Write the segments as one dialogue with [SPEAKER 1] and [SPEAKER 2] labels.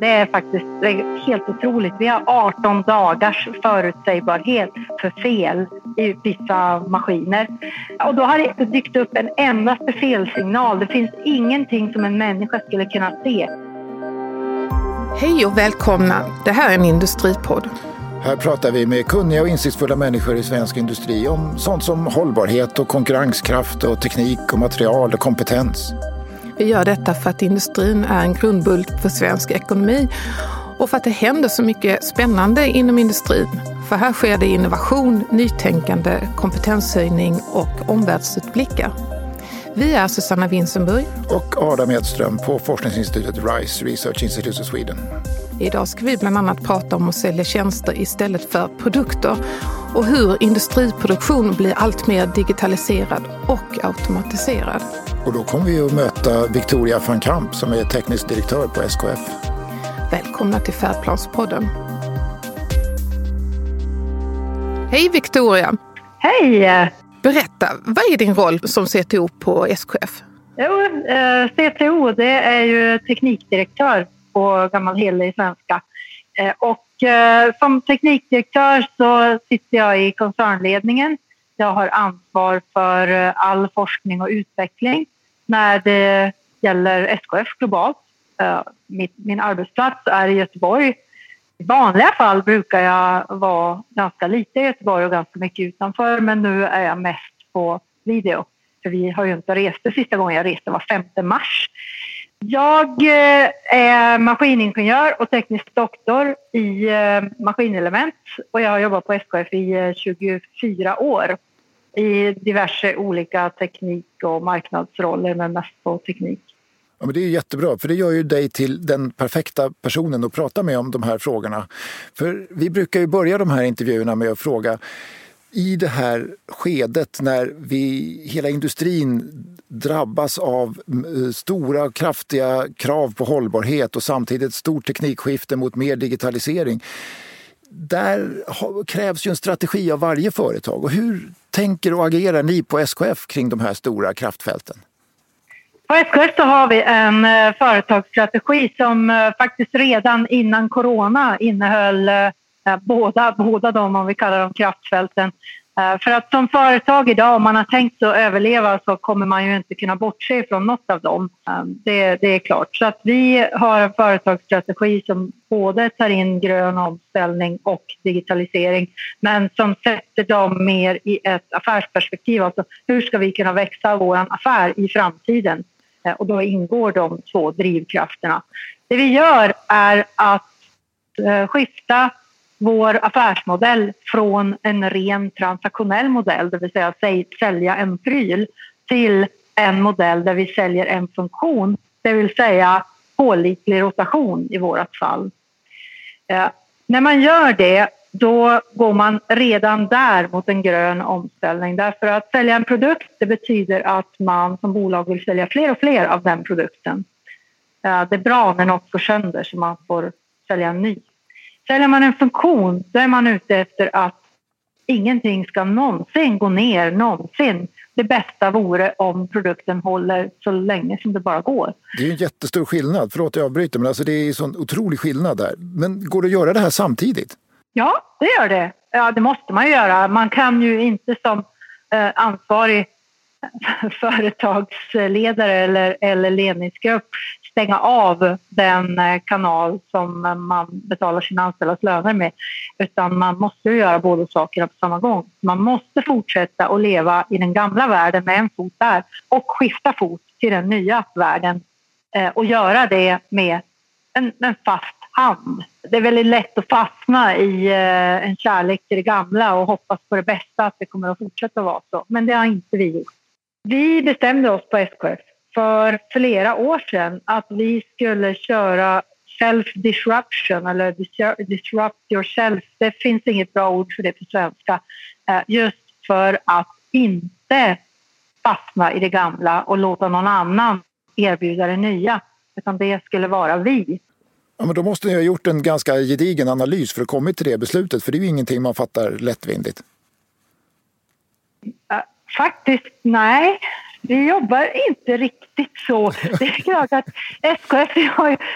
[SPEAKER 1] Det är faktiskt det är helt otroligt. Vi har 18 dagars förutsägbarhet för fel i vissa maskiner. Och då har det inte dykt upp en endaste felsignal. Det finns ingenting som en människa skulle kunna se.
[SPEAKER 2] Hej och välkomna! Det här är en industripodd.
[SPEAKER 3] Här pratar vi med kunniga och insiktsfulla människor i svensk industri om sånt som hållbarhet och konkurrenskraft och teknik och material och kompetens.
[SPEAKER 2] Vi gör detta för att industrin är en grundbult för svensk ekonomi och för att det händer så mycket spännande inom industrin. För här sker det innovation, nytänkande, kompetenshöjning och omvärldsutblickar. Vi är Susanna Winsenburg
[SPEAKER 3] och Adam Edström på forskningsinstitutet RISE, Research Institute of Sweden.
[SPEAKER 2] Idag ska vi bland annat prata om att sälja tjänster istället för produkter och hur industriproduktion blir allt mer digitaliserad och automatiserad.
[SPEAKER 3] Och då kommer vi att möta Victoria van Kamp som är teknisk direktör på SKF.
[SPEAKER 2] Välkomna till Färdplanspodden. Hej Victoria!
[SPEAKER 1] Hej!
[SPEAKER 2] Berätta, vad är din roll som CTO på SKF?
[SPEAKER 1] Jo, eh, CTO det är ju teknikdirektör på gammal helig svenska. Eh, och eh, som teknikdirektör så sitter jag i koncernledningen. Jag har ansvar för eh, all forskning och utveckling när det gäller SKF globalt. Eh, min arbetsplats är i Göteborg. I vanliga fall brukar jag vara ganska lite i Göteborg och ganska mycket utanför men nu är jag mest på video. För vi har ju inte rest. Det sista gången jag reste var 5 mars. Jag eh, är maskiningenjör och teknisk doktor i maskinelement och jag har jobbat på SKF i 24 år i diverse olika teknik och marknadsroller men mest på teknik.
[SPEAKER 3] Ja, men det är jättebra, för det gör ju dig till den perfekta personen att prata med om de här frågorna. För vi brukar ju börja de här intervjuerna med att fråga i det här skedet när vi, hela industrin drabbas av eh, stora kraftiga krav på hållbarhet och samtidigt ett stort teknikskifte mot mer digitalisering. Där krävs ju en strategi av varje företag. Och hur tänker och agerar ni på SKF kring de här stora kraftfälten?
[SPEAKER 1] På SKF så har vi en eh, företagsstrategi som eh, faktiskt redan innan corona innehöll eh, båda, båda de, om vi kallar dem kraftfälten. Eh, för att som företag idag, om man har tänkt att överleva så kommer man ju inte kunna bortse från något av dem. Eh, det, det är klart. Så att vi har en företagsstrategi som både tar in grön omställning och digitalisering men som sätter dem mer i ett affärsperspektiv. Alltså hur ska vi kunna växa vår affär i framtiden? Eh, och då ingår de två drivkrafterna. Det vi gör är att skifta vår affärsmodell från en ren transaktionell modell, det vill säga sälja en pryl, till en modell där vi säljer en funktion, det vill säga pålitlig rotation i vårt fall. Eh, när man gör det då går man redan där mot en grön omställning. Därför att sälja en produkt det betyder att man som bolag vill sälja fler och fler av den produkten. Eh, det är bra när något går sönder så man får sälja en ny. Säljer man en funktion då är man ute efter att ingenting ska någonsin gå ner, någonsin. Det bästa vore om produkten håller så länge som det bara går.
[SPEAKER 3] Det är en jättestor skillnad, förlåt jag avbryter, men alltså det är en sån otrolig skillnad där. Men går det att göra det här samtidigt?
[SPEAKER 1] Ja, det gör det. Ja, det måste man göra. Man kan ju inte som eh, ansvarig företagsledare eller, eller ledningsgrupp stänga av den eh, kanal som man betalar sina anställdas löner med. Utan man måste göra båda sakerna på samma gång. Man måste fortsätta att leva i den gamla världen med en fot där och skifta fot till den nya världen eh, och göra det med en, en fast hand. Det är väldigt lätt att fastna i eh, en kärlek till det gamla och hoppas på det bästa, att det kommer att fortsätta vara så. Men det har inte vi gjort. Vi bestämde oss på SKF för flera år sedan att vi skulle köra self-disruption eller disrupt yourself. Det finns inget bra ord för det på svenska. Eh, just för att inte fastna i det gamla och låta någon annan erbjuda det nya. Utan det skulle vara vi.
[SPEAKER 3] Ja, men då måste ni ha gjort en ganska gedigen analys för att komma till det beslutet. För det är ju ingenting man fattar lättvindigt.
[SPEAKER 1] Faktiskt nej. Vi jobbar inte riktigt så. Det är klart att SKF,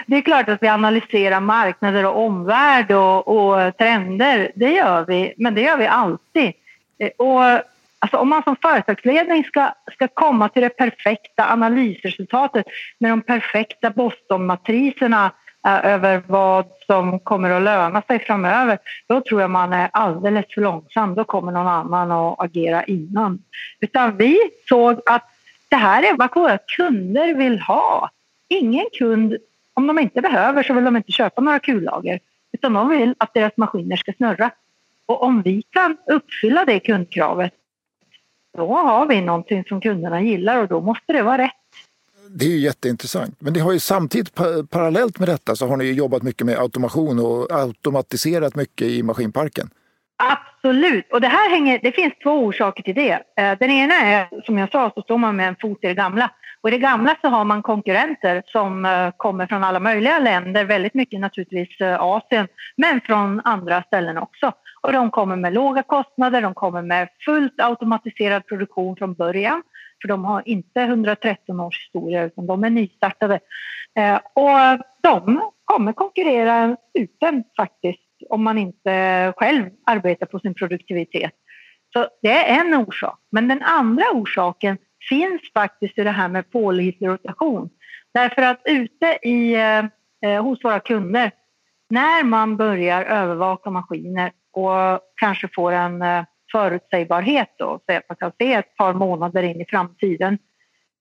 [SPEAKER 1] det är klart att vi analyserar marknader och omvärld och, och trender. Det gör vi, men det gör vi alltid. Eh, och Alltså om man som företagsledning ska, ska komma till det perfekta analysresultatet med de perfekta Boston-matriserna eh, över vad som kommer att löna sig framöver, då tror jag man är alldeles för långsam. Då kommer någon annan att agera innan. Utan vi såg att det här är vad våra kunder vill ha. Ingen kund, om de inte behöver så vill de inte köpa några kullager utan de vill att deras maskiner ska snurra. Och om vi kan uppfylla det kundkravet då har vi någonting som kunderna gillar och då måste det vara rätt.
[SPEAKER 3] Det är ju jätteintressant. Men det har ju samtidigt parallellt med detta så har ni jobbat mycket med automation och automatiserat mycket i maskinparken.
[SPEAKER 1] Absolut, och det här hänger, det finns två orsaker till det. Eh, den ena är, som jag sa, så står man med en fot i det gamla. Och i det gamla så har man konkurrenter som eh, kommer från alla möjliga länder, väldigt mycket naturligtvis eh, Asien, men från andra ställen också. Och de kommer med låga kostnader, de kommer med fullt automatiserad produktion från början. För de har inte 113 års historia utan de är nystartade. Och de kommer konkurrera utan faktiskt om man inte själv arbetar på sin produktivitet. Så det är en orsak. Men den andra orsaken finns faktiskt i det här med pålitlig rotation. Därför att ute i, eh, hos våra kunder, när man börjar övervaka maskiner och kanske får en eh, förutsägbarhet då, så att man kan se ett par månader in i framtiden,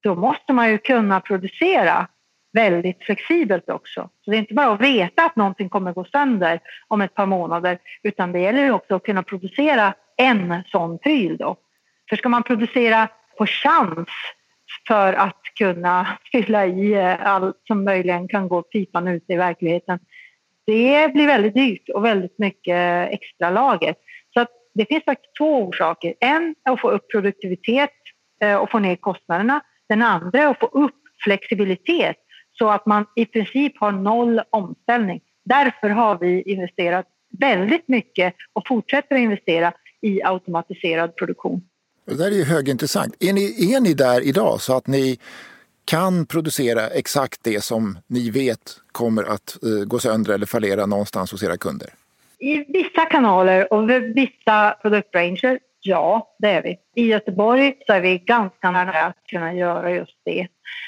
[SPEAKER 1] då måste man ju kunna producera väldigt flexibelt också. Så det är inte bara att veta att någonting kommer gå sönder om ett par månader, utan det gäller också att kunna producera en sån pryl då. För ska man producera på chans för att kunna fylla i eh, allt som möjligen kan gå pipan ut i verkligheten, det blir väldigt dyrt och väldigt mycket eh, extra lager. Så att det finns faktiskt två orsaker. En är att få upp produktivitet eh, och få ner kostnaderna. Den andra är att få upp flexibilitet så att man i princip har noll omställning. Därför har vi investerat väldigt mycket och fortsätter att investera i automatiserad produktion.
[SPEAKER 3] Det där är ju högintressant. Är ni, är ni där idag så att ni kan producera exakt det som ni vet kommer att uh, gå sönder eller fallera någonstans hos era kunder?
[SPEAKER 1] I vissa kanaler och vissa produktranger, ja, det är vi. I Göteborg så är vi ganska nära att kunna göra just det.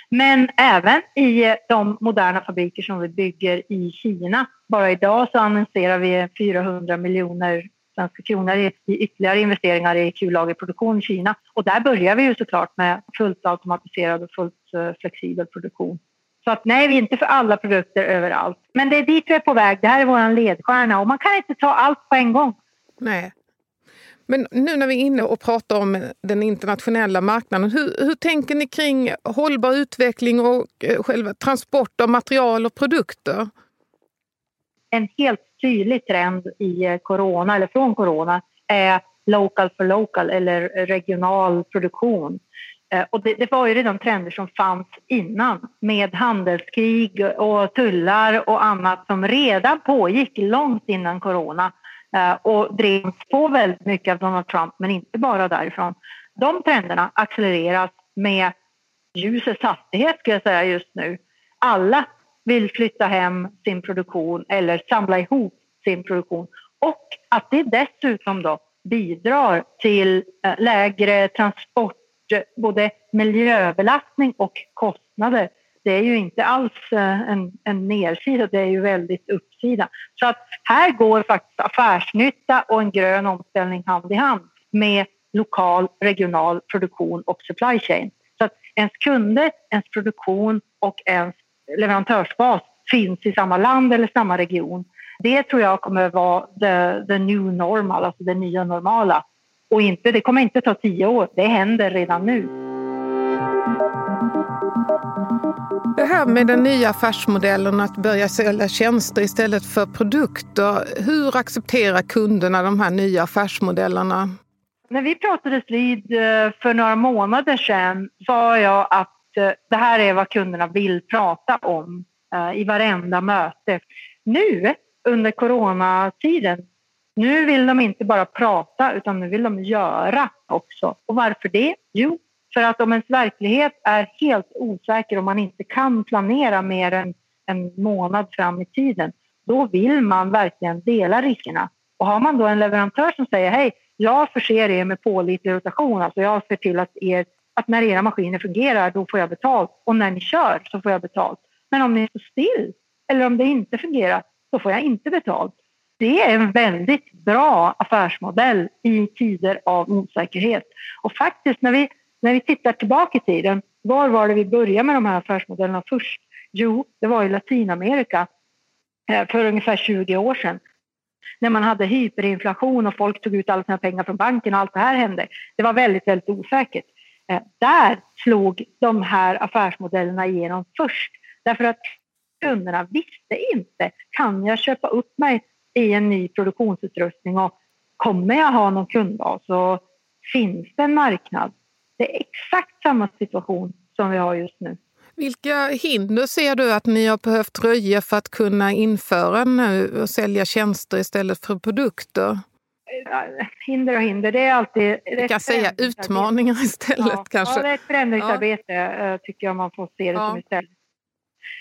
[SPEAKER 1] Men även i eh, de moderna fabriker som vi bygger i Kina. Bara idag så annonserar vi 400 miljoner svenska kronor i, ytterligare investeringar i kullagerproduktion i Kina. Och där börjar vi ju såklart med fullt automatiserad och fullt eh, flexibel produktion. Så att nej, vi är inte för alla produkter överallt. Men det är dit vi är på väg. Det här är vår ledstjärna och man kan inte ta allt på en gång.
[SPEAKER 2] Nej. Men nu när vi är inne och pratar om den internationella marknaden, hur, hur tänker ni kring hållbar utveckling och eh, själva transport av material och produkter?
[SPEAKER 1] En helt tydlig trend i eh, corona, eller från corona, är local for local eller regional produktion. Eh, och det, det, var ju de trender som fanns innan med handelskrig och tullar och annat som redan pågick långt innan corona Eh, och drevs på väldigt mycket av Donald Trump, men inte bara därifrån. De trenderna accelereras med ljusets hastighet ska jag säga just nu. Alla vill flytta hem sin produktion eller samla ihop sin produktion och att det dessutom då bidrar till eh, lägre transport, eh, både miljöbelastning och kostnader. Det är ju inte alls eh, en, en nedsida, det är ju väldigt uppsida. Så att här går faktiskt affärsnytta och en grön omställning hand i hand med lokal, regional produktion och supply chain. Så att ens kunder, ens produktion och ens leverantörsbas finns i samma land eller samma region. Det tror jag kommer vara the, the new normal, alltså det nya normala. Och inte, det kommer inte ta tio år, det händer redan nu.
[SPEAKER 2] Det här med den nya affärsmodellen att börja sälja tjänster istället för produkter. Hur accepterar kunderna de här nya affärsmodellerna?
[SPEAKER 1] När vi pratades vid eh, för några månader sedan sa jag att eh, det här är vad kunderna vill prata om eh, i varenda möte. Nu under coronatiden. Nu vill de inte bara prata utan nu vill de göra också. Och varför det? Jo, för att om ens verklighet är helt osäker och man inte kan planera mer än en månad fram i tiden, då vill man verkligen dela riskerna. Och har man då en leverantör som säger hej, jag förser er med pålitlig rotation, alltså jag ser till att, er, att när era maskiner fungerar, då får jag betalt och när ni kör så får jag betalt. Men om ni står still eller om det inte fungerar, så får jag inte betalt. Det är en väldigt bra affärsmodell i tider av osäkerhet. Och faktiskt när vi, när vi tittar tillbaka i tiden, var var det vi började med de här affärsmodellerna först? Jo, det var i Latinamerika eh, för ungefär 20 år sedan. När man hade hyperinflation och folk tog ut alla sina pengar från banken och allt det här hände. Det var väldigt, väldigt osäkert. Eh, där slog de här affärsmodellerna igenom först. Därför att kunderna visste inte, kan jag köpa upp mig i en ny produktionsutrustning och kommer jag ha någon kundbas och finns det en marknad? Det är exakt samma situation som vi har just nu.
[SPEAKER 2] Vilka hinder ser du att ni har behövt röja för att kunna införa nu och sälja tjänster istället för produkter?
[SPEAKER 1] Hinder och hinder, det är alltid...
[SPEAKER 2] Vi kan säga utmaningar istället
[SPEAKER 1] ja,
[SPEAKER 2] kanske.
[SPEAKER 1] Ja, det är ett förändringsarbete ja. tycker jag man får se det ja. som istället.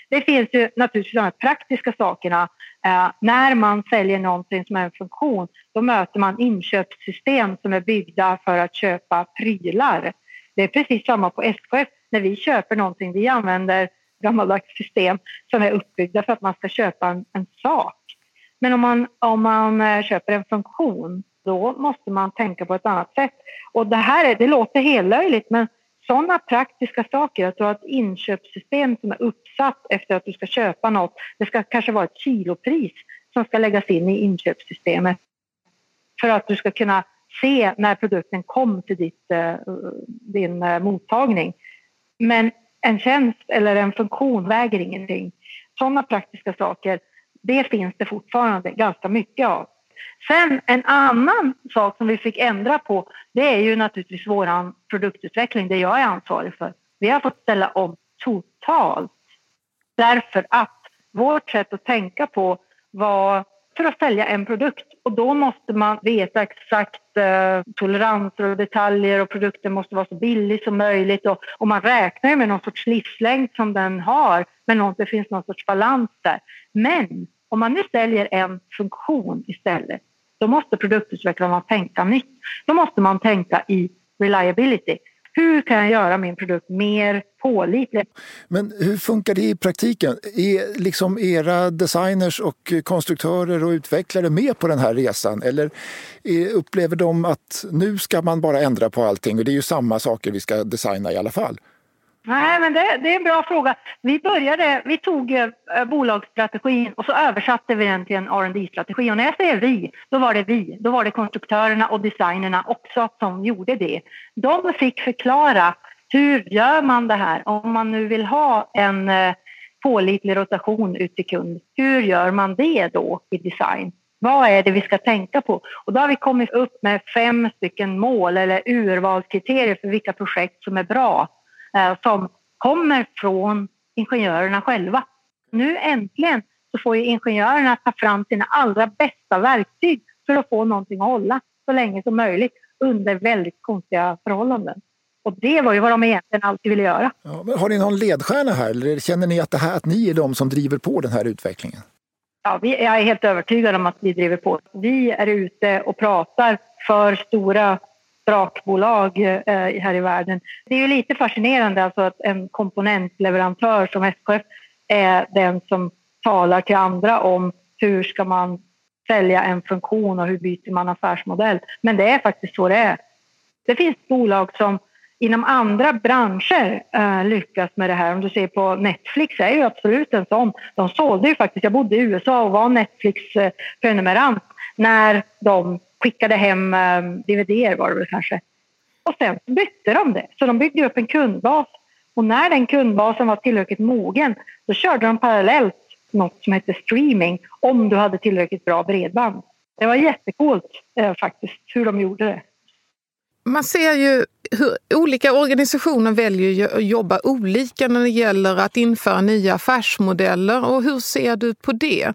[SPEAKER 1] Det finns ju naturligtvis de här praktiska sakerna. Eh, när man säljer någonting som är en funktion, då möter man inköpssystem som är byggda för att köpa prylar. Det är precis samma på SKF. När vi köper någonting, vi använder gammaldags system som är uppbyggda för att man ska köpa en, en sak. Men om man, om man eh, köper en funktion, då måste man tänka på ett annat sätt. Och det här är, det låter helt löjligt, men sådana praktiska saker, att du har ett inköpssystem som är uppsatt efter att du ska köpa något. Det ska kanske vara ett kilopris som ska läggas in i inköpssystemet för att du ska kunna se när produkten kom till ditt, eh, din eh, mottagning. Men en tjänst eller en funktion väger ingenting. Sådana praktiska saker, det finns det fortfarande ganska mycket av. Sen en annan sak som vi fick ändra på, det är ju naturligtvis vår produktutveckling, det jag är ansvarig för. Vi har fått ställa om totalt därför att vårt sätt att tänka på var för att sälja en produkt och då måste man veta exakt eh, toleranser och detaljer och produkten måste vara så billig som möjligt och, och man räknar med någon sorts livslängd som den har men någon, det finns någon sorts balans där. Men om man nu säljer en funktion istället, då måste produktutvecklarna tänka nytt. Då måste man tänka i reliability. Hur kan jag göra min produkt mer pålitlig?
[SPEAKER 3] Men hur funkar det i praktiken? Är liksom era designers och konstruktörer och utvecklare med på den här resan? Eller upplever de att nu ska man bara ändra på allting och det är ju samma saker vi ska designa i alla fall?
[SPEAKER 1] Nej, men det, det, är en bra fråga. Vi började, vi tog eh, bolagsstrategin och så översatte vi den till en rd strategi Och när jag säger vi, då var det vi. Då var det konstruktörerna och designerna också som gjorde det. De fick förklara hur gör man det här om man nu vill ha en eh, pålitlig rotation ut till kund. Hur gör man det då i design? Vad är det vi ska tänka på? Och då har vi kommit upp med fem stycken mål eller urvalskriterier för vilka projekt som är bra som kommer från ingenjörerna själva. Nu äntligen så får ingenjörerna ta fram sina allra bästa verktyg för att få någonting att hålla så länge som möjligt under väldigt konstiga förhållanden. Och det var ju vad de egentligen alltid ville göra.
[SPEAKER 3] Ja, har ni någon ledstjärna här eller känner ni att, det här, att ni är de som driver på den här utvecklingen?
[SPEAKER 1] Ja, vi, jag är helt övertygad om att vi driver på. Vi är ute och pratar för stora drakbolag eh, här i världen. Det är ju lite fascinerande alltså att en komponentleverantör som SKF är den som talar till andra om hur ska man sälja en funktion och hur byter man affärsmodell. Men det är faktiskt så det är. Det finns bolag som inom andra branscher eh, lyckas med det här. Om du ser på Netflix är ju absolut en sån. De sålde ju faktiskt, jag bodde i USA och var Netflix-prenumerant eh, när de skickade hem eh, dvd var det väl kanske. Och sen bytte de det. Så de byggde upp en kundbas. Och när den kundbasen var tillräckligt mogen då körde de parallellt något som hette streaming om du hade tillräckligt bra bredband. Det var jättecoolt eh, faktiskt hur de gjorde det.
[SPEAKER 2] Man ser ju hur olika organisationer väljer att jobba olika när det gäller att införa nya affärsmodeller. Och hur ser du på det?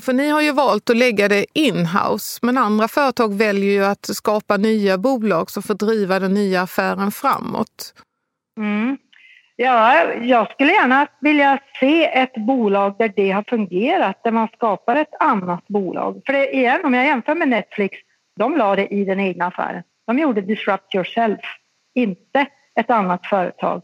[SPEAKER 2] För ni har ju valt att lägga det in-house, men andra företag väljer ju att skapa nya bolag som får driva den nya affären framåt.
[SPEAKER 1] Mm. Ja, jag skulle gärna vilja se ett bolag där det har fungerat, där man skapar ett annat bolag. För det, igen, om jag jämför med Netflix, de la det i den egna affären. De gjorde disrupt yourself, inte ett annat företag.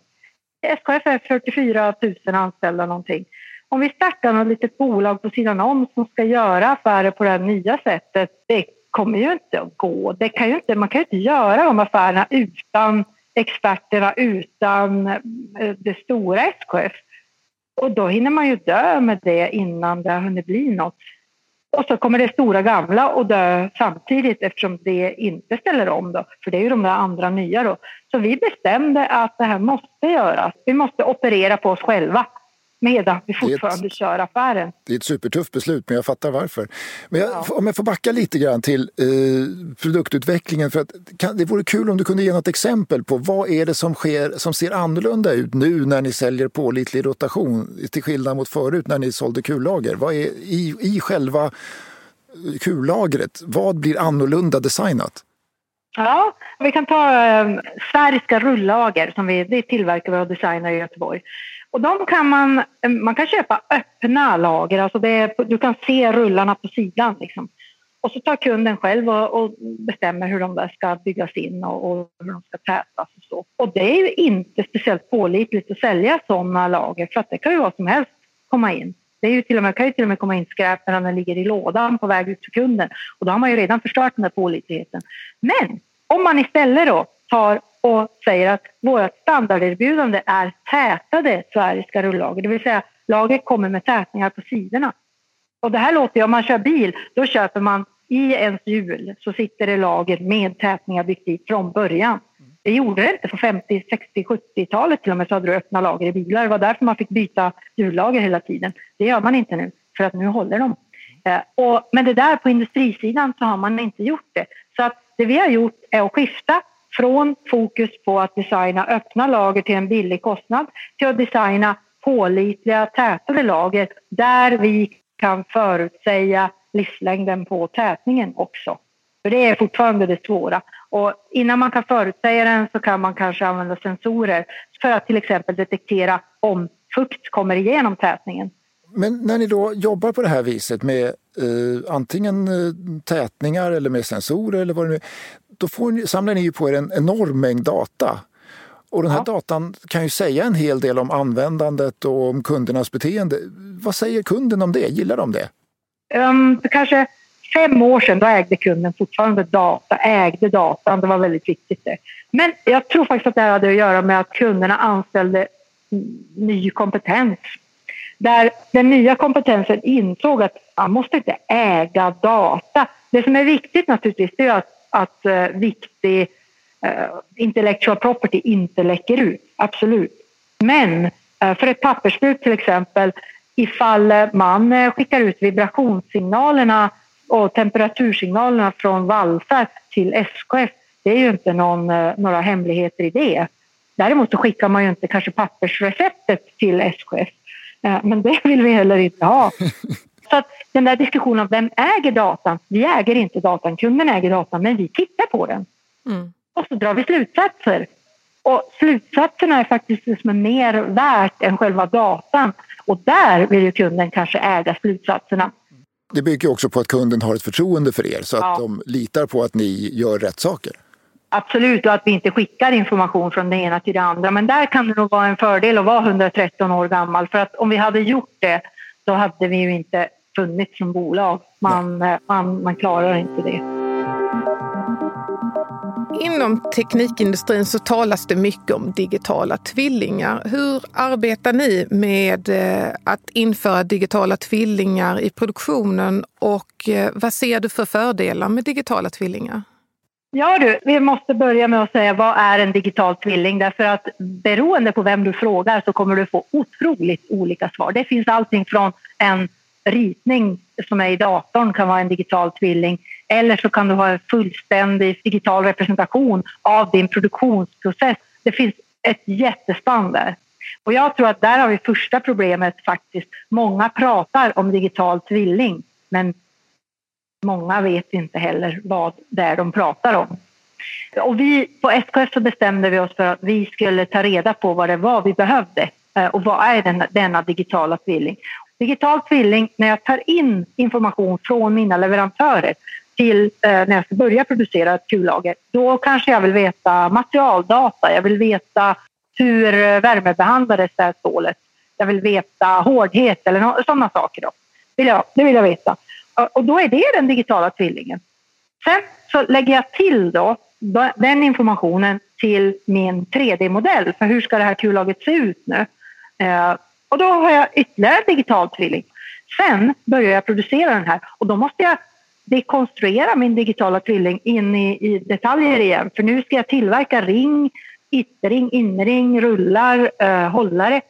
[SPEAKER 1] SKF är 44 000 anställda någonting. Om vi startar något litet bolag på sidan om som ska göra affärer på det här nya sättet, det kommer ju inte att gå. Det kan ju inte, man kan ju inte göra de affärerna utan experterna, utan eh, det stora SKF. Och då hinner man ju dö med det innan det har hunnit bli något. Och så kommer det stora gamla och dö samtidigt eftersom det inte ställer om då. För det är ju de där andra nya då. Så vi bestämde att det här måste göras. Vi måste operera på oss själva medan vi fortfarande ett, kör affären.
[SPEAKER 3] Det är ett supertufft beslut, men jag fattar varför. Men jag, ja. om jag får backa lite grann till eh, produktutvecklingen. För att, kan, det vore kul om du kunde ge något exempel på vad är det som sker som ser annorlunda ut nu när ni säljer pålitlig rotation till skillnad mot förut när ni sålde kullager. Vad är i, i själva kullagret, vad blir annorlunda designat?
[SPEAKER 1] Ja, vi kan ta eh, sfäriska rullager som vi det tillverkar och designar i Göteborg. Och de kan man, eh, man kan köpa öppna lager, alltså det, du kan se rullarna på sidan. Liksom. Och så tar kunden själv och, och, bestämmer hur de där ska byggas in och, och, hur de ska tätas och så. Och det är ju inte speciellt pålitligt att sälja sådana lager för att det kan ju vad som helst komma in. Det är ju till och med, kan ju till och med komma in skräp när den ligger i lådan på väg ut till kunden och då har man ju redan förstört den där pålitligheten. Men om man istället då tar och säger att vårt standarderbjudande är tätade sfäriska rullager, det vill säga lagret kommer med tätningar på sidorna. Och det här låter ju, om man kör bil, då köper man i ens hjul så sitter det lager med tätningar byggt i från början. Det gjorde det inte på 50, 60, 70-talet till och med så hade du öppna lager i bilar. Det var därför man fick byta hjullager hela tiden. Det gör man inte nu för att nu håller de. Eh, och, men det där på industrisidan så har man inte gjort det. Så att det vi har gjort är att skifta från fokus på att designa öppna lager till en billig kostnad till att designa pålitliga, tätare lager där vi kan förutsäga livslängden på tätningen också. För det är fortfarande det svåra. Och innan man kan förutsäga den så kan man kanske använda sensorer för att till exempel detektera om fukt kommer igenom tätningen.
[SPEAKER 3] Men när ni då jobbar på det här viset med eh, antingen eh, tätningar eller med sensorer eller vad det nu då får ni, samlar ni ju på er en enorm mängd data. Och den här ja. datan kan ju säga en hel del om användandet och om kundernas beteende. Vad säger kunden om det? Gillar de det?
[SPEAKER 1] Um, för kanske fem år sedan då ägde kunden fortfarande data, ägde datan. Det var väldigt viktigt det. Men jag tror faktiskt att det hade att göra med att kunderna anställde ny kompetens. Där den nya kompetensen insåg att man måste inte äga data. Det som är viktigt naturligtvis är att att eh, viktig eh, intellectual property inte läcker ut, absolut. Men eh, för ett pappersbruk till exempel, ifall man eh, skickar ut vibrationssignalerna och temperatursignalerna från valsar till SKF, det är ju inte någon, eh, några hemligheter i det. Däremot så skickar man ju inte kanske pappersreceptet till SKF. Eh, men det vill vi heller inte ha. Så att den där diskussionen om vem äger datan? Vi äger inte datan, kunden äger datan, men vi tittar på den. Mm. Och så drar vi slutsatser. Och slutsatserna är faktiskt det som är mer värt än själva datan. Och där vill ju kunden kanske äga slutsatserna.
[SPEAKER 3] Det bygger också på att kunden har ett förtroende för er så att ja. de litar på att ni gör rätt saker.
[SPEAKER 1] Absolut, och att vi inte skickar information från det ena till det andra. Men där kan det nog vara en fördel att vara 113 år gammal. För att om vi hade gjort det, då hade vi ju inte funnits som bolag. Man, eh, man, man klarar inte det.
[SPEAKER 2] Inom teknikindustrin så talas det mycket om digitala tvillingar. Hur arbetar ni med eh, att införa digitala tvillingar i produktionen och eh, vad ser du för fördelar med digitala tvillingar?
[SPEAKER 1] Ja du, vi måste börja med att säga vad är en digital tvilling? Därför att beroende på vem du frågar så kommer du få otroligt olika svar. Det finns allting från en ritning som är i datorn kan vara en digital tvilling eller så kan du ha en fullständig digital representation av din produktionsprocess. Det finns ett jättespann där. Och jag tror att där har vi första problemet faktiskt. Många pratar om digital tvilling men många vet inte heller vad det är de pratar om. Och vi, på SKF så bestämde vi oss för att vi skulle ta reda på vad det var vi behövde eh, och vad är denna, denna digitala tvilling. Digital tvilling, när jag tar in information från mina leverantörer till eh, när jag ska börja producera ett kullager, då kanske jag vill veta materialdata, jag vill veta hur eh, värmebehandlades det här stålet, jag vill veta hårdhet eller sådana saker. Då. Vill jag, det vill jag veta. Och då är det den digitala tvillingen. Sen så lägger jag till då den informationen till min 3D-modell för hur ska det här kullagret se ut nu. Eh, och då har jag ytterligare en digital tvilling. Sen börjar jag producera den här och då måste jag dekonstruera min digitala tvilling in i, i detaljer igen. För nu ska jag tillverka ring, ytterring, inring, rullar, eh, hållare.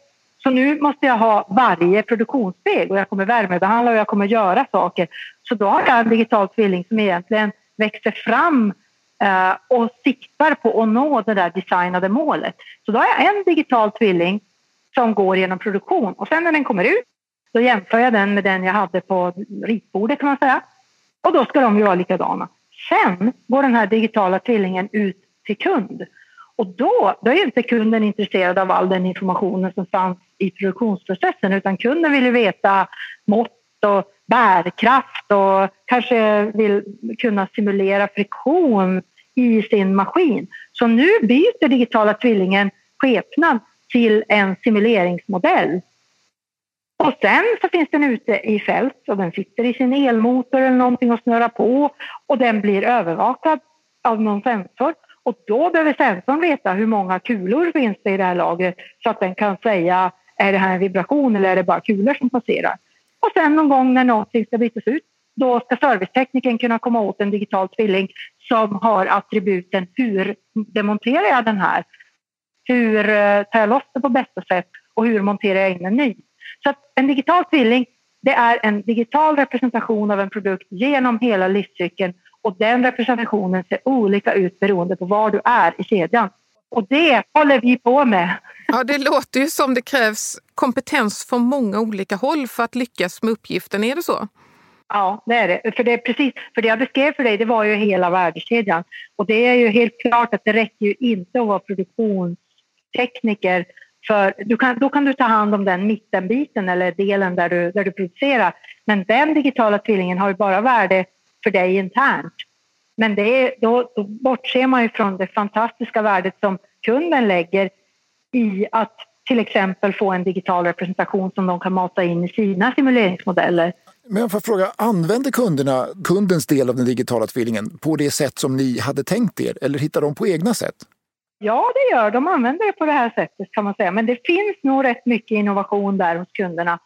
[SPEAKER 1] Så nu måste jag ha varje produktionssteg och jag kommer värmebehandla och jag kommer göra saker. Så då har jag en digital tvilling som egentligen växer fram eh, och siktar på att nå det där designade målet. Så då har jag en digital tvilling som går genom produktion och sen när den kommer ut då jämför jag den med den jag hade på ritbordet kan man säga. Och då ska de ju vara likadana. Sen går den här digitala tvillingen ut till kund och då, då är inte kunden intresserad av all den informationen som fanns i produktionsprocessen utan kunden vill ju veta mått och bärkraft och kanske vill kunna simulera friktion i sin maskin. Så nu byter digitala tvillingen skepnad till en simuleringsmodell. Och sen så finns den ute i fält och den sitter i sin elmotor eller någonting och snurrar på och den blir övervakad av någon sensor. Och då behöver sensorn veta hur många kulor finns det i det här lagret så att den kan säga är det här en vibration eller är det bara kulor som passerar. Och sen någon gång när någonting ska bytas ut då ska servicetekniken kunna komma åt en digital tvilling som har attributen hur demonterar jag den här? Hur eh, tar jag loss det på bästa sätt och hur monterar jag in en ny? Så en digital tvilling det är en digital representation av en produkt genom hela livscykeln och den representationen ser olika ut beroende på var du är i kedjan. Och det håller vi på med.
[SPEAKER 2] Ja, det låter ju som det krävs kompetens från många olika håll för att lyckas med uppgiften. Är det så?
[SPEAKER 1] Ja, det är det. För det, är precis, för det jag beskrev för dig det var ju hela värdekedjan. Och det är ju helt klart att det räcker ju inte att vara tekniker, för du kan, då kan du ta hand om den mittenbiten eller delen där du, där du producerar. Men den digitala tvillingen har ju bara värde för dig internt. Men det är, då, då bortser man ju från det fantastiska värdet som kunden lägger i att till exempel få en digital representation som de kan mata in i sina simuleringsmodeller.
[SPEAKER 3] Men jag får fråga, använder kunderna kundens del av den digitala tvillingen på det sätt som ni hade tänkt er eller hittar de på egna sätt?
[SPEAKER 1] Ja, det gör de. använder det på det här sättet kan man säga. Men det finns nog rätt mycket innovation där hos kunderna.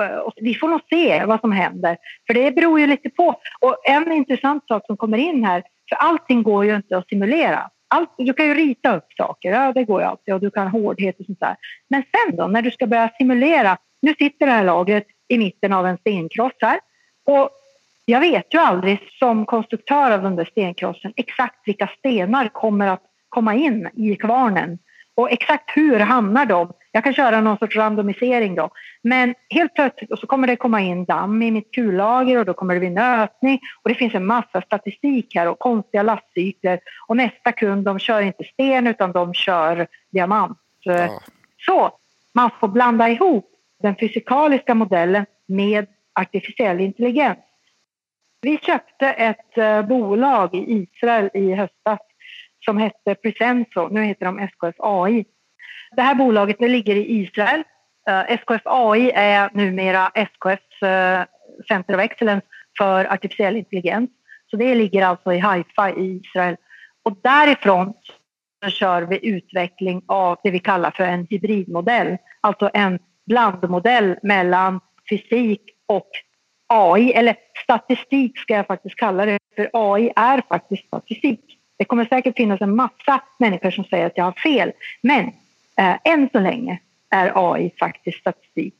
[SPEAKER 1] Eh, och vi får nog se vad som händer, för det beror ju lite på. Och en intressant sak som kommer in här, för allting går ju inte att simulera. Allt, du kan ju rita upp saker, ja det går ju alltid, och du kan hårdhet och sånt där. Men sen då, när du ska börja simulera, nu sitter det här lagret i mitten av en stenkross här. Och jag vet ju aldrig som konstruktör av den där stenkrossen exakt vilka stenar kommer att komma in i kvarnen. Och exakt hur hamnar de? Jag kan köra någon sorts randomisering då. Men helt plötsligt och så kommer det komma in damm i mitt kullager och då kommer det bli nötning och det finns en massa statistik här och konstiga lastcykler och nästa kund de kör inte sten utan de kör diamant. Ja. Så man får blanda ihop den fysikaliska modellen med artificiell intelligens. Vi köpte ett eh, bolag i Israel i höstas som hette Presenso. Nu heter de SKF AI. Det här bolaget nu ligger i Israel. Eh, SKF AI är numera SKFs eh, Center of Excellence för artificiell intelligens. Så det ligger alltså i Haifa i Israel. Och därifrån så kör vi utveckling av det vi kallar för en hybridmodell. Alltså en blandmodell mellan fysik och AI, eller statistik ska jag faktiskt kalla det, för AI är faktiskt statistik. Det kommer säkert finnas en massa människor som säger att jag har fel, men eh, än så länge är AI faktiskt statistik.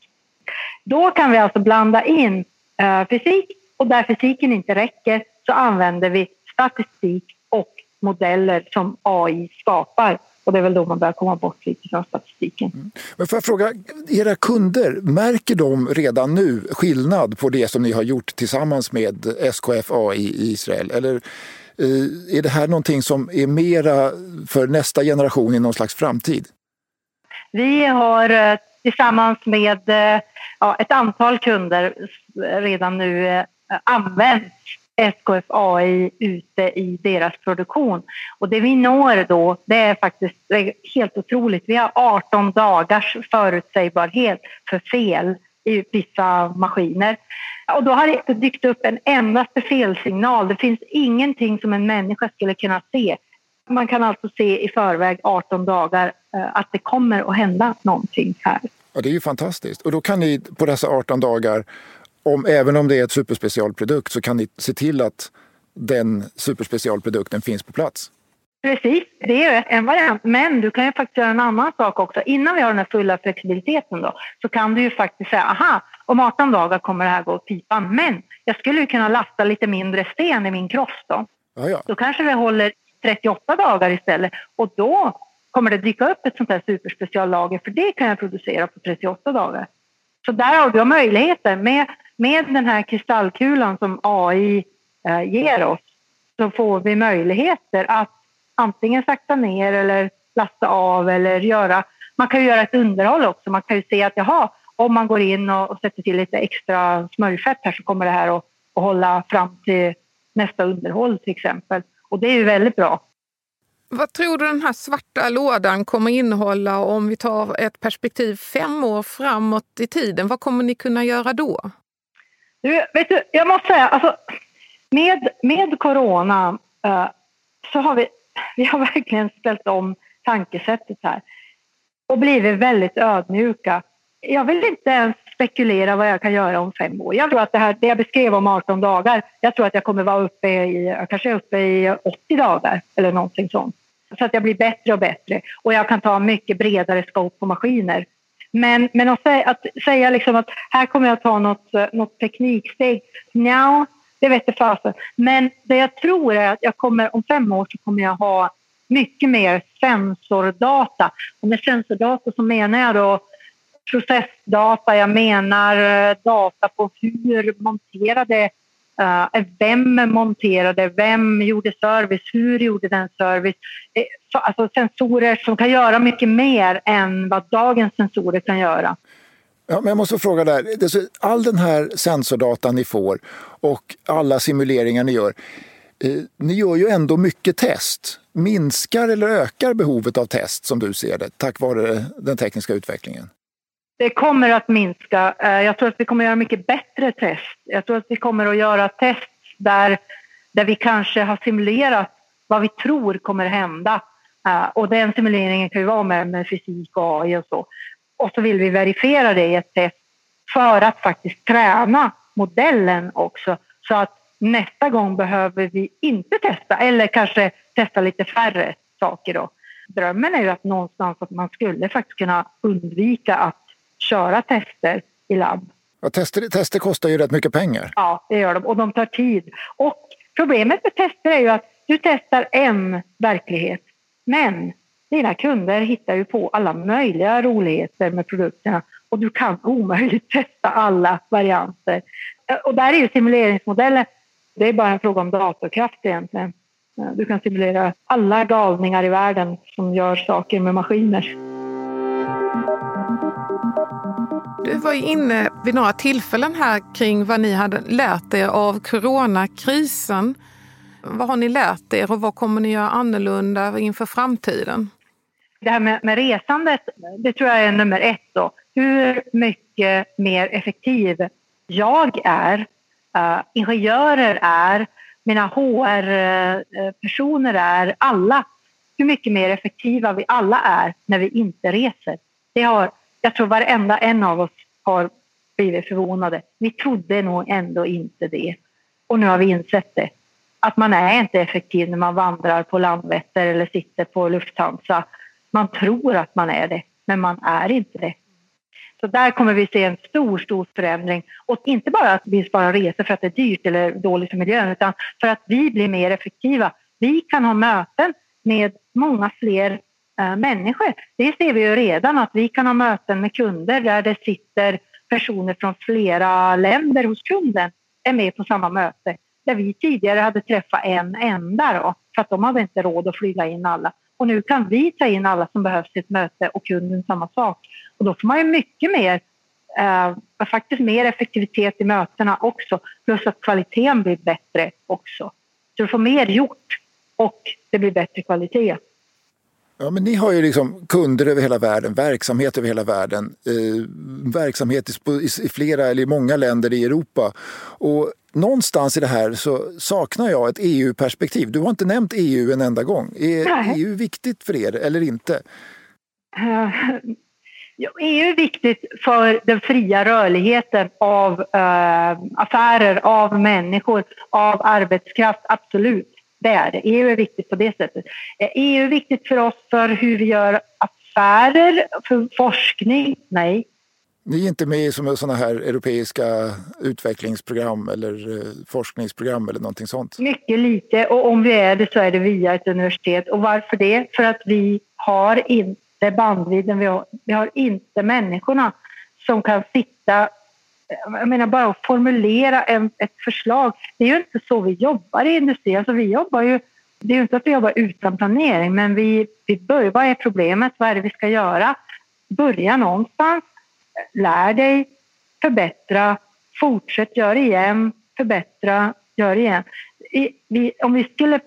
[SPEAKER 1] Då kan vi alltså blanda in eh, fysik och där fysiken inte räcker så använder vi statistik och modeller som AI skapar. Och det är väl då man börjar komma bort lite från statistiken. Mm.
[SPEAKER 3] Men får jag fråga, era kunder, märker de redan nu skillnad på det som ni har gjort tillsammans med SKF AI i Israel? Eller Eh, är det här någonting som är mera för nästa generation i någon slags framtid?
[SPEAKER 1] Vi har eh, tillsammans med eh, ja, ett antal kunder redan nu använt SKF AI ute i deras produktion. Och det vi når då, det är faktiskt helt otroligt. Vi har 18 dagars förutsägbarhet för fel i vissa maskiner. Och då har det inte dykt upp en endaste felsignal. Det finns ingenting som en människa skulle kunna se. Man kan alltså se i förväg 18 dagar eh, att det kommer att hända någonting här.
[SPEAKER 3] Ja, det är ju fantastiskt. Och då kan ni på dessa 18 dagar om, även om det är ett superspecialprodukt så kan ni se till att den superspecialprodukten finns på plats.
[SPEAKER 1] Precis, det är en variant. Men du kan ju faktiskt göra en annan sak också. Innan vi har den här fulla flexibiliteten då, så kan du ju faktiskt säga aha, om 18 dagar kommer det här gå åt pipan. Men jag skulle ju kunna lasta lite mindre sten i min cross då.
[SPEAKER 3] Ja, ja.
[SPEAKER 1] Då kanske vi håller 38 dagar istället och då kommer det dyka upp ett sånt här superspeciallager för det kan jag producera på 38 dagar. Så där har du möjligheter. Med med den här kristallkulan som AI eh, ger oss så får vi möjligheter att antingen sakta ner eller lasta av eller göra... Man kan ju göra ett underhåll också. Man kan ju se att jaha, om man går in och, och sätter till lite extra smörjfett här så kommer det här att, att hålla fram till nästa underhåll till exempel. Och det är ju väldigt bra.
[SPEAKER 2] Vad tror du den här svarta lådan kommer innehålla om vi tar ett perspektiv fem år framåt i tiden? Vad kommer ni kunna göra då?
[SPEAKER 1] Du, vet du, jag måste säga, alltså, med, med corona uh, så har vi, vi har verkligen ställt om tankesättet här och blivit väldigt ödmjuka. Jag vill inte ens spekulera vad jag kan göra om fem år. Jag tror att det, här, det jag beskrev om 18 dagar, jag tror att jag kommer vara uppe i, kanske uppe i 80 dagar eller någonting sånt. Så att jag blir bättre och bättre och jag kan ta mycket bredare scope på maskiner. Men, men att, säga, att säga liksom att här kommer jag ta något, något tekniksteg, nja det vet jag fasen. Men det jag tror är att jag kommer, om fem år så kommer jag ha mycket mer sensordata. Och med sensordata så menar jag då processdata, jag menar eh, data på hur monterade Uh, vem monterade, vem gjorde service, hur gjorde den service? Eh, alltså sensorer som kan göra mycket mer än vad dagens sensorer kan göra.
[SPEAKER 3] Ja, men jag måste fråga där, all den här sensordata ni får och alla simuleringar ni gör, eh, ni gör ju ändå mycket test. Minskar eller ökar behovet av test som du ser det tack vare den tekniska utvecklingen?
[SPEAKER 1] Det kommer att minska. Eh, jag tror att vi kommer att göra mycket bättre test. Jag tror att vi kommer att göra test där, där vi kanske har simulerat vad vi tror kommer hända. Eh, och den simuleringen kan ju vara med, med fysik och AI och så. Och så vill vi verifiera det i ett test för att faktiskt träna modellen också. Så att nästa gång behöver vi inte testa eller kanske testa lite färre saker då. Drömmen är ju att någonstans att man skulle faktiskt kunna undvika att köra tester i labb.
[SPEAKER 3] Ja, tester, tester kostar ju rätt mycket pengar.
[SPEAKER 1] Ja, det gör de och de tar tid. Och problemet med tester är ju att du testar en verklighet men dina kunder hittar ju på alla möjliga roligheter med produkterna och du kan omöjligt testa alla varianter. Eh, och där är ju simuleringsmodellen, det är bara en fråga om datorkraft egentligen. Eh, du kan simulera alla galningar i världen som gör saker med maskiner.
[SPEAKER 2] Du var inne vid några tillfällen här kring vad ni hade lärt er av coronakrisen. Vad har ni lärt er och vad kommer ni göra annorlunda inför framtiden?
[SPEAKER 1] Det här med, med resandet, det tror jag är nummer ett. Då. Hur mycket mer effektiv jag är, uh, ingenjörer är, mina HR-personer är, alla. Hur mycket mer effektiva vi alla är när vi inte reser. Det har jag tror varenda en av oss har blivit förvånade. Vi trodde nog ändå inte det. Och nu har vi insett det. Att man är inte effektiv när man vandrar på Landvetter eller sitter på Lufthansa. Man tror att man är det, men man är inte det. Så där kommer vi se en stor, stor förändring. Och inte bara att vi sparar resor för att det är dyrt eller dåligt för miljön, utan för att vi blir mer effektiva. Vi kan ha möten med många fler äh, människor. Det ser vi ju redan att vi kan ha möten med kunder där det sitter personer från flera länder hos kunden är med på samma möte. där vi tidigare hade träffat en enda då, för att de hade inte råd att flyga in alla. Och nu kan vi ta in alla som behövs i ett möte och kunden samma sak. Och då får man ju mycket mer, eh, faktiskt mer effektivitet i mötena också. Plus att kvaliteten blir bättre också. Så du får mer gjort och det blir bättre kvalitet.
[SPEAKER 3] Ja, men ni har ju liksom kunder över hela världen, verksamhet över hela världen, eh, verksamhet i, i flera eller i många länder i Europa. Och någonstans i det här så saknar jag ett EU-perspektiv. Du har inte nämnt EU en enda gång. Är Nej. EU viktigt för er eller inte? Uh,
[SPEAKER 1] ja, EU är viktigt för den fria rörligheten av uh, affärer, av människor, av arbetskraft, absolut. Det är det. EU är viktigt på det sättet. EU eh, är viktigt för oss för hur vi gör affärer, för forskning. Nej,
[SPEAKER 3] ni är inte med i sådana här europeiska utvecklingsprogram eller eh, forskningsprogram eller någonting sånt?
[SPEAKER 1] Mycket lite och om vi är det så är det via ett universitet. Och varför det? För att vi har inte bandvidden, vi har, vi har inte människorna som kan sitta jag menar bara att formulera en, ett förslag. Det är ju inte så vi jobbar i industrin. Alltså vi jobbar ju, det är ju inte att vi jobbar utan planering men vi, vi börjar, vad är problemet? Vad är det vi ska göra? Börja någonstans lär dig, förbättra, fortsätt, gör igen, förbättra, gör igen. vi, om vi skulle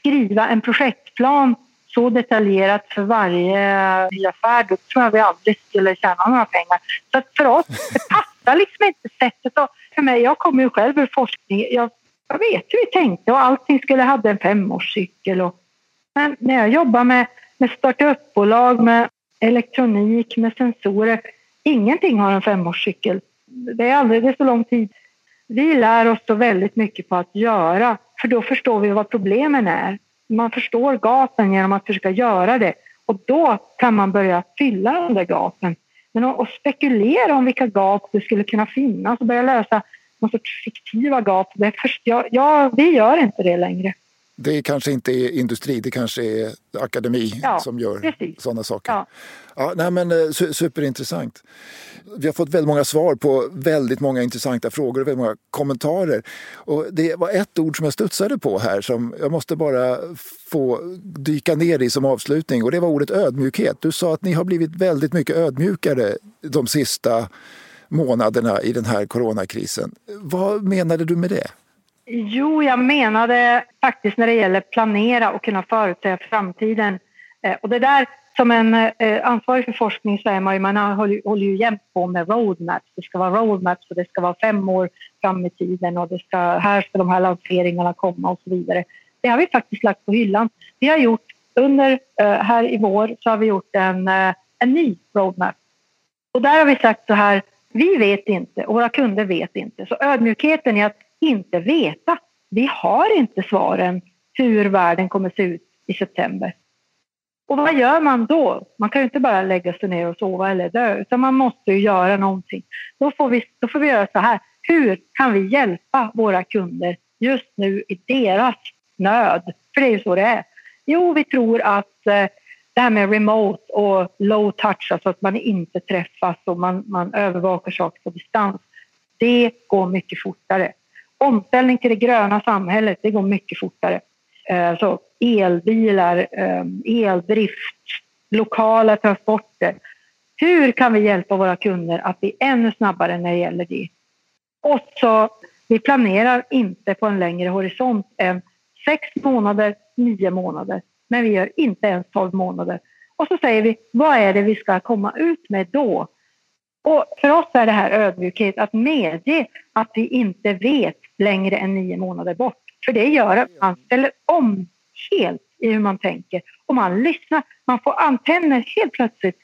[SPEAKER 1] skriva en projektplan så detaljerat för varje ny affär, då tror jag vi aldrig skulle tjäna några pengar. Så för oss, det passar liksom inte sättet. Och för mig, jag kommer ju själv ur forskning. Jag, jag vet hur vi tänkte och allting skulle ha en femårscykel. Och, men när jag jobbar med, med startup-bolag, med elektronik, med sensorer, Ingenting har en femårscykel. Det är alldeles för lång tid. Vi lär oss så väldigt mycket på att göra, för då förstår vi vad problemen är. Man förstår gapen genom att försöka göra det och då kan man börja fylla de där gapen. Men att spekulera om vilka gap det skulle kunna finnas och börja lösa någon sorts fiktiva gap, det först, ja, ja, vi gör inte det längre.
[SPEAKER 3] Det kanske inte är industri, det kanske är akademi ja, som gör sådana saker. Ja. Ja, nej men, eh, superintressant. Vi har fått väldigt många svar på väldigt många intressanta frågor och väldigt många kommentarer. Och det var ett ord som jag studsade på här som jag måste bara få dyka ner i som avslutning och det var ordet ödmjukhet. Du sa att ni har blivit väldigt mycket ödmjukare de sista månaderna i den här coronakrisen. Vad menade du med det?
[SPEAKER 1] Jo, jag menade faktiskt när det gäller planera och kunna förutsäga framtiden. Eh, och det där som en eh, ansvarig för forskning så är man ju, man håller, håller ju jämt på med roadmaps. Det ska vara roadmaps och det ska vara fem år fram i tiden och det ska, här ska de här lanseringarna komma och så vidare. Det har vi faktiskt lagt på hyllan. Vi har gjort under, eh, här i vår så har vi gjort en, en ny roadmap. Och där har vi sagt så här, vi vet inte och våra kunder vet inte. Så ödmjukheten är att inte veta. Vi har inte svaren hur världen kommer se ut i september. Och vad gör man då? Man kan ju inte bara lägga sig ner och sova eller dö, utan man måste ju göra någonting. Då får vi, då får vi göra så här. Hur kan vi hjälpa våra kunder just nu i deras nöd? För det är ju så det är. Jo, vi tror att eh, det här med remote och low touch, alltså att man inte träffas och man, man övervakar saker på distans, det går mycket fortare. Omställning till det gröna samhället, det går mycket fortare. Eh, så elbilar, eh, eldrift, lokala transporter. Hur kan vi hjälpa våra kunder att bli ännu snabbare när det gäller det? Och så, vi planerar inte på en längre horisont än sex månader, nio månader. Men vi gör inte ens tolv månader. Och så säger vi, vad är det vi ska komma ut med då? Och för oss är det här ödmjukhet, att medge att vi inte vet längre än nio månader bort. För det gör att man ställer om helt i hur man tänker och man lyssnar. Man får antenner helt plötsligt.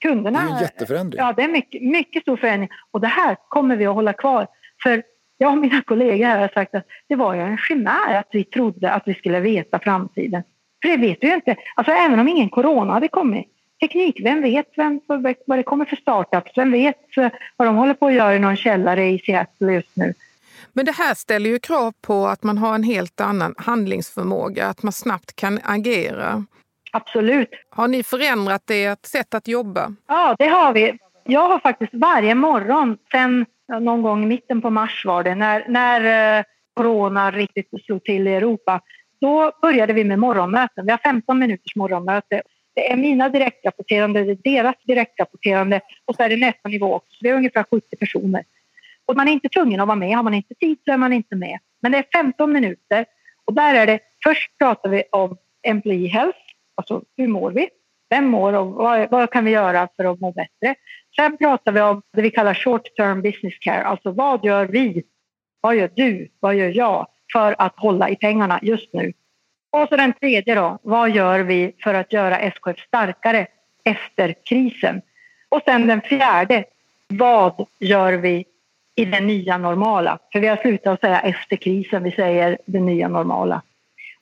[SPEAKER 1] Kunderna...
[SPEAKER 3] Det är en jätteförändring.
[SPEAKER 1] Ja, det är mycket, mycket stor förändring. Och det här kommer vi att hålla kvar. För jag och mina kollegor här har sagt att det var ju en chimär att vi trodde att vi skulle veta framtiden. För det vet vi ju inte. Alltså även om ingen corona hade kommit. Teknik, vem vet vem, vad det kommer för startups? Vem vet vad de håller på att göra i någon källare i Seattle just nu?
[SPEAKER 2] Men det här ställer ju krav på att man har en helt annan handlingsförmåga, att man snabbt kan agera.
[SPEAKER 1] Absolut.
[SPEAKER 2] Har ni förändrat ert sätt att jobba?
[SPEAKER 1] Ja, det har vi. Jag har faktiskt varje morgon sen någon gång i mitten på mars var det, när, när eh, corona riktigt slog till i Europa, då började vi med morgonmöten. Vi har 15 minuters morgonmöte. Det är mina direktrapporterande, det är deras direktrapporterande och så är det nästa nivå också. Det är ungefär 70 personer. Och man är inte tvungen att vara med. Har man inte tid så är man inte med. Men det är 15 minuter och där är det först pratar vi om employee health, alltså hur mår vi? Vem mår och vad, vad, kan vi göra för att må bättre? Sen pratar vi om det vi kallar short term business care, alltså vad gör vi? Vad gör du? Vad gör jag för att hålla i pengarna just nu? Och så den tredje då, vad gör vi för att göra SKF starkare efter krisen? Och sen den fjärde, vad gör vi i det nya normala? För vi har slutat att säga efter krisen, vi säger det nya normala.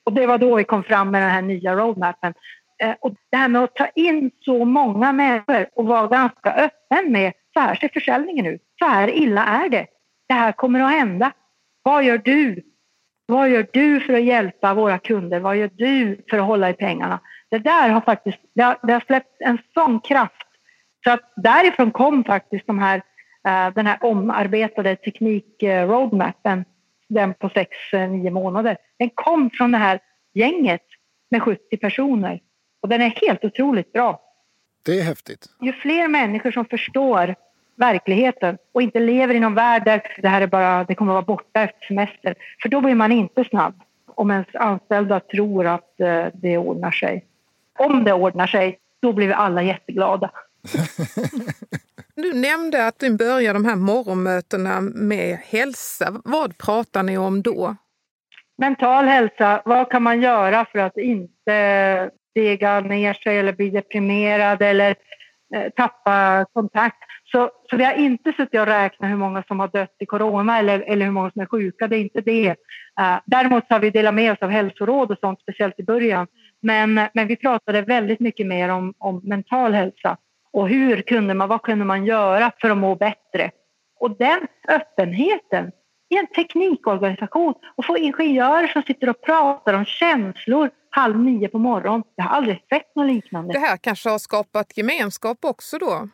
[SPEAKER 1] Och det var då vi kom fram med den här nya roadmappen. Eh, och det här med att ta in så många människor och vara ganska öppen med så här ser försäljningen ut, så här illa är det. Det här kommer att hända. Vad gör du? Vad gör du för att hjälpa våra kunder? Vad gör du för att hålla i pengarna? Det där har faktiskt det har, det har släppt en sån kraft så att därifrån kom faktiskt de här, den här omarbetade teknik-roadmappen, den på sex, uh, nio månader. Den kom från det här gänget med 70 personer och den är helt otroligt bra.
[SPEAKER 3] Det är häftigt.
[SPEAKER 1] Ju fler människor som förstår verkligheten och inte lever i någon värld där det här är bara, det kommer att vara borta efter semester. För då blir man inte snabb om ens anställda tror att eh, det ordnar sig. Om det ordnar sig, då blir vi alla jätteglada.
[SPEAKER 2] Du nämnde att du börjar de här morgonmötena med hälsa. Vad pratar ni om då?
[SPEAKER 1] Mental hälsa, vad kan man göra för att inte dega ner sig eller bli deprimerad eller eh, tappa kontakt? Så, så vi har inte suttit och räknat hur många som har dött i corona eller, eller hur många som är sjuka, det är inte det. Uh, däremot har vi delat med oss av hälsoråd och sånt, speciellt i början. Men, men vi pratade väldigt mycket mer om, om mental hälsa och hur kunde man, vad kunde man göra för att må bättre? Och den öppenheten i en teknikorganisation och få ingenjörer som sitter och pratar om känslor halv nio på morgonen. Jag har aldrig sett något liknande.
[SPEAKER 2] Det här kanske har skapat gemenskap också då?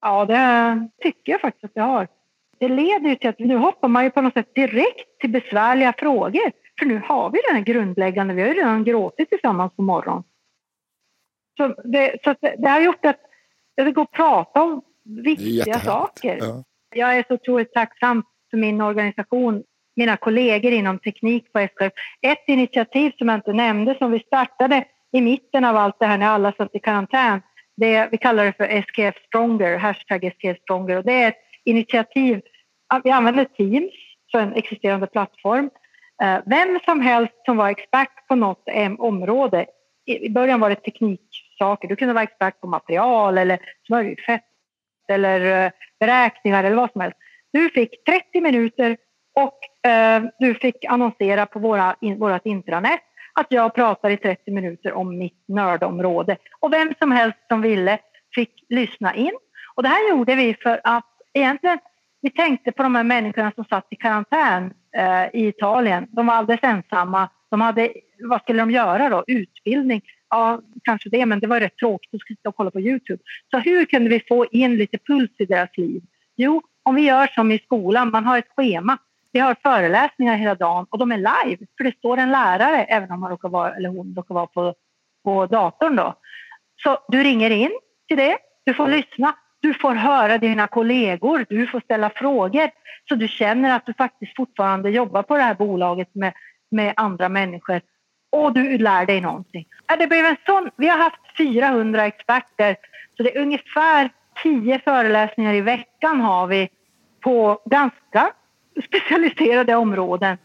[SPEAKER 1] Ja, det tycker jag faktiskt att det har. Det leder ju till att nu hoppar man ju på något sätt direkt till besvärliga frågor. För nu har vi den här grundläggande, vi har ju redan gråtit tillsammans på morgonen. Så det, så det, det har gjort att det går att prata om viktiga saker. Ja. Jag är så otroligt tacksam för min organisation, mina kollegor inom teknik på SKF. Ett initiativ som jag inte nämnde som vi startade i mitten av allt det här när alla satt i karantän det, vi kallar det för SKF Stronger, hashtag SKF Stronger. Och det är ett initiativ. Vi använder Teams, så en existerande plattform. Eh, vem som helst som var expert på något område, i början var det saker. du kunde vara expert på material eller smörjfett eller eh, beräkningar eller vad som helst. Du fick 30 minuter och eh, du fick annonsera på våra, vårt intranät att jag pratar i 30 minuter om mitt nördområde. Och vem som helst som ville fick lyssna in. Och det här gjorde vi för att egentligen vi tänkte på de här människorna som satt i karantän eh, i Italien. De var alldeles ensamma. De hade, vad skulle de göra då? Utbildning? Ja, kanske det, men det var rätt tråkigt att sitta och kolla på Youtube. Så hur kunde vi få in lite puls i deras liv? Jo, om vi gör som i skolan, man har ett schema. Vi har föreläsningar hela dagen och de är live för det står en lärare även om man råkar vara, eller hon råkar vara på, på datorn. Då. Så du ringer in till det, du får lyssna, du får höra dina kollegor, du får ställa frågor så du känner att du faktiskt fortfarande jobbar på det här bolaget med, med andra människor och du lär dig någonting. Det blev en sån, vi har haft 400 experter så det är ungefär 10 föreläsningar i veckan har vi på ganska specialiserade områden.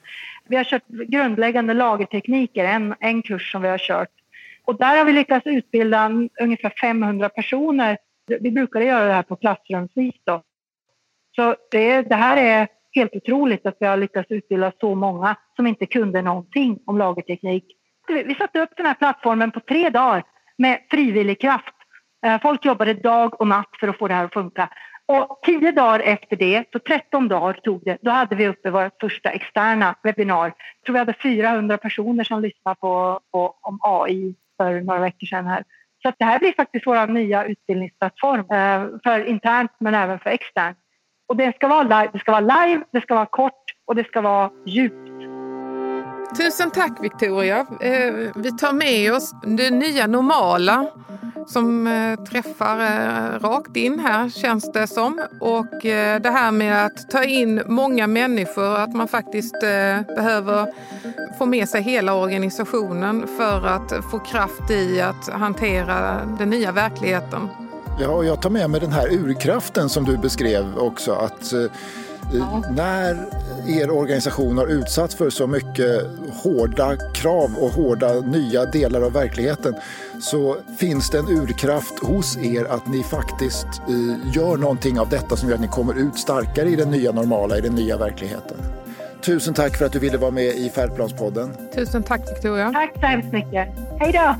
[SPEAKER 1] Vi har kört grundläggande lagertekniker, en, en kurs som vi har kört. Och där har vi lyckats utbilda ungefär 500 personer. Vi brukade göra det här på klassrumsvis. Då. Så det, det här är helt otroligt att vi har lyckats utbilda så många som inte kunde någonting om lagerteknik. Vi satte upp den här plattformen på tre dagar med frivillig kraft. Eh, folk jobbade dag och natt för att få det här att funka. Och tio dagar efter det, så 13 dagar tog det, då hade vi uppe vårt första externa webbinar. Jag tror vi hade 400 personer som lyssnade på, på om AI för några veckor sedan här. Så det här blir faktiskt vår nya utbildningsplattform eh, för internt men även för externt. Och det ska, vara live, det ska vara live, det ska vara kort och det ska vara djupt.
[SPEAKER 2] Tusen tack Victoria. Eh, vi tar med oss det nya normala som eh, träffar eh, rakt in här känns det som. Och det här med att ta in många människor, att man faktiskt behöver få med sig hela organisationen för att få kraft i att hantera den nya verkligheten.
[SPEAKER 3] Ja, jag tar med mig den här urkraften som du beskrev också. Att Ja. När er organisation har utsatts för så mycket hårda krav och hårda nya delar av verkligheten så finns det en urkraft hos er att ni faktiskt eh, gör någonting av detta som gör att ni kommer ut starkare i den nya normala, i den nya verkligheten. Tusen tack för att du ville vara med i Färdplanspodden.
[SPEAKER 2] Tusen tack Victoria.
[SPEAKER 1] Tack så hemskt mycket. Hej då!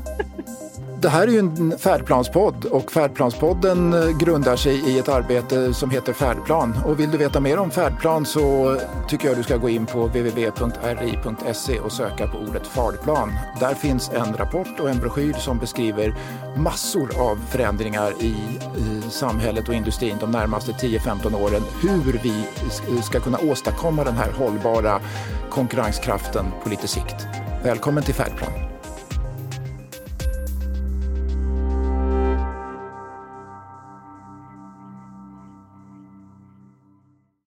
[SPEAKER 3] Det här är ju en färdplanspodd och Färdplanspodden eh, grundar sig i ett arbete som heter Färdplan. Och vill du veta mer om färdplan så tycker jag du ska gå in på www.ri.se och söka på ordet färdplan. Där finns en rapport och en broschyr som beskriver massor av förändringar i, i samhället och industrin de närmaste 10-15 åren. Hur vi ska kunna åstadkomma den här hållbara konkurrenskraften på lite sikt. Välkommen till Färdplan.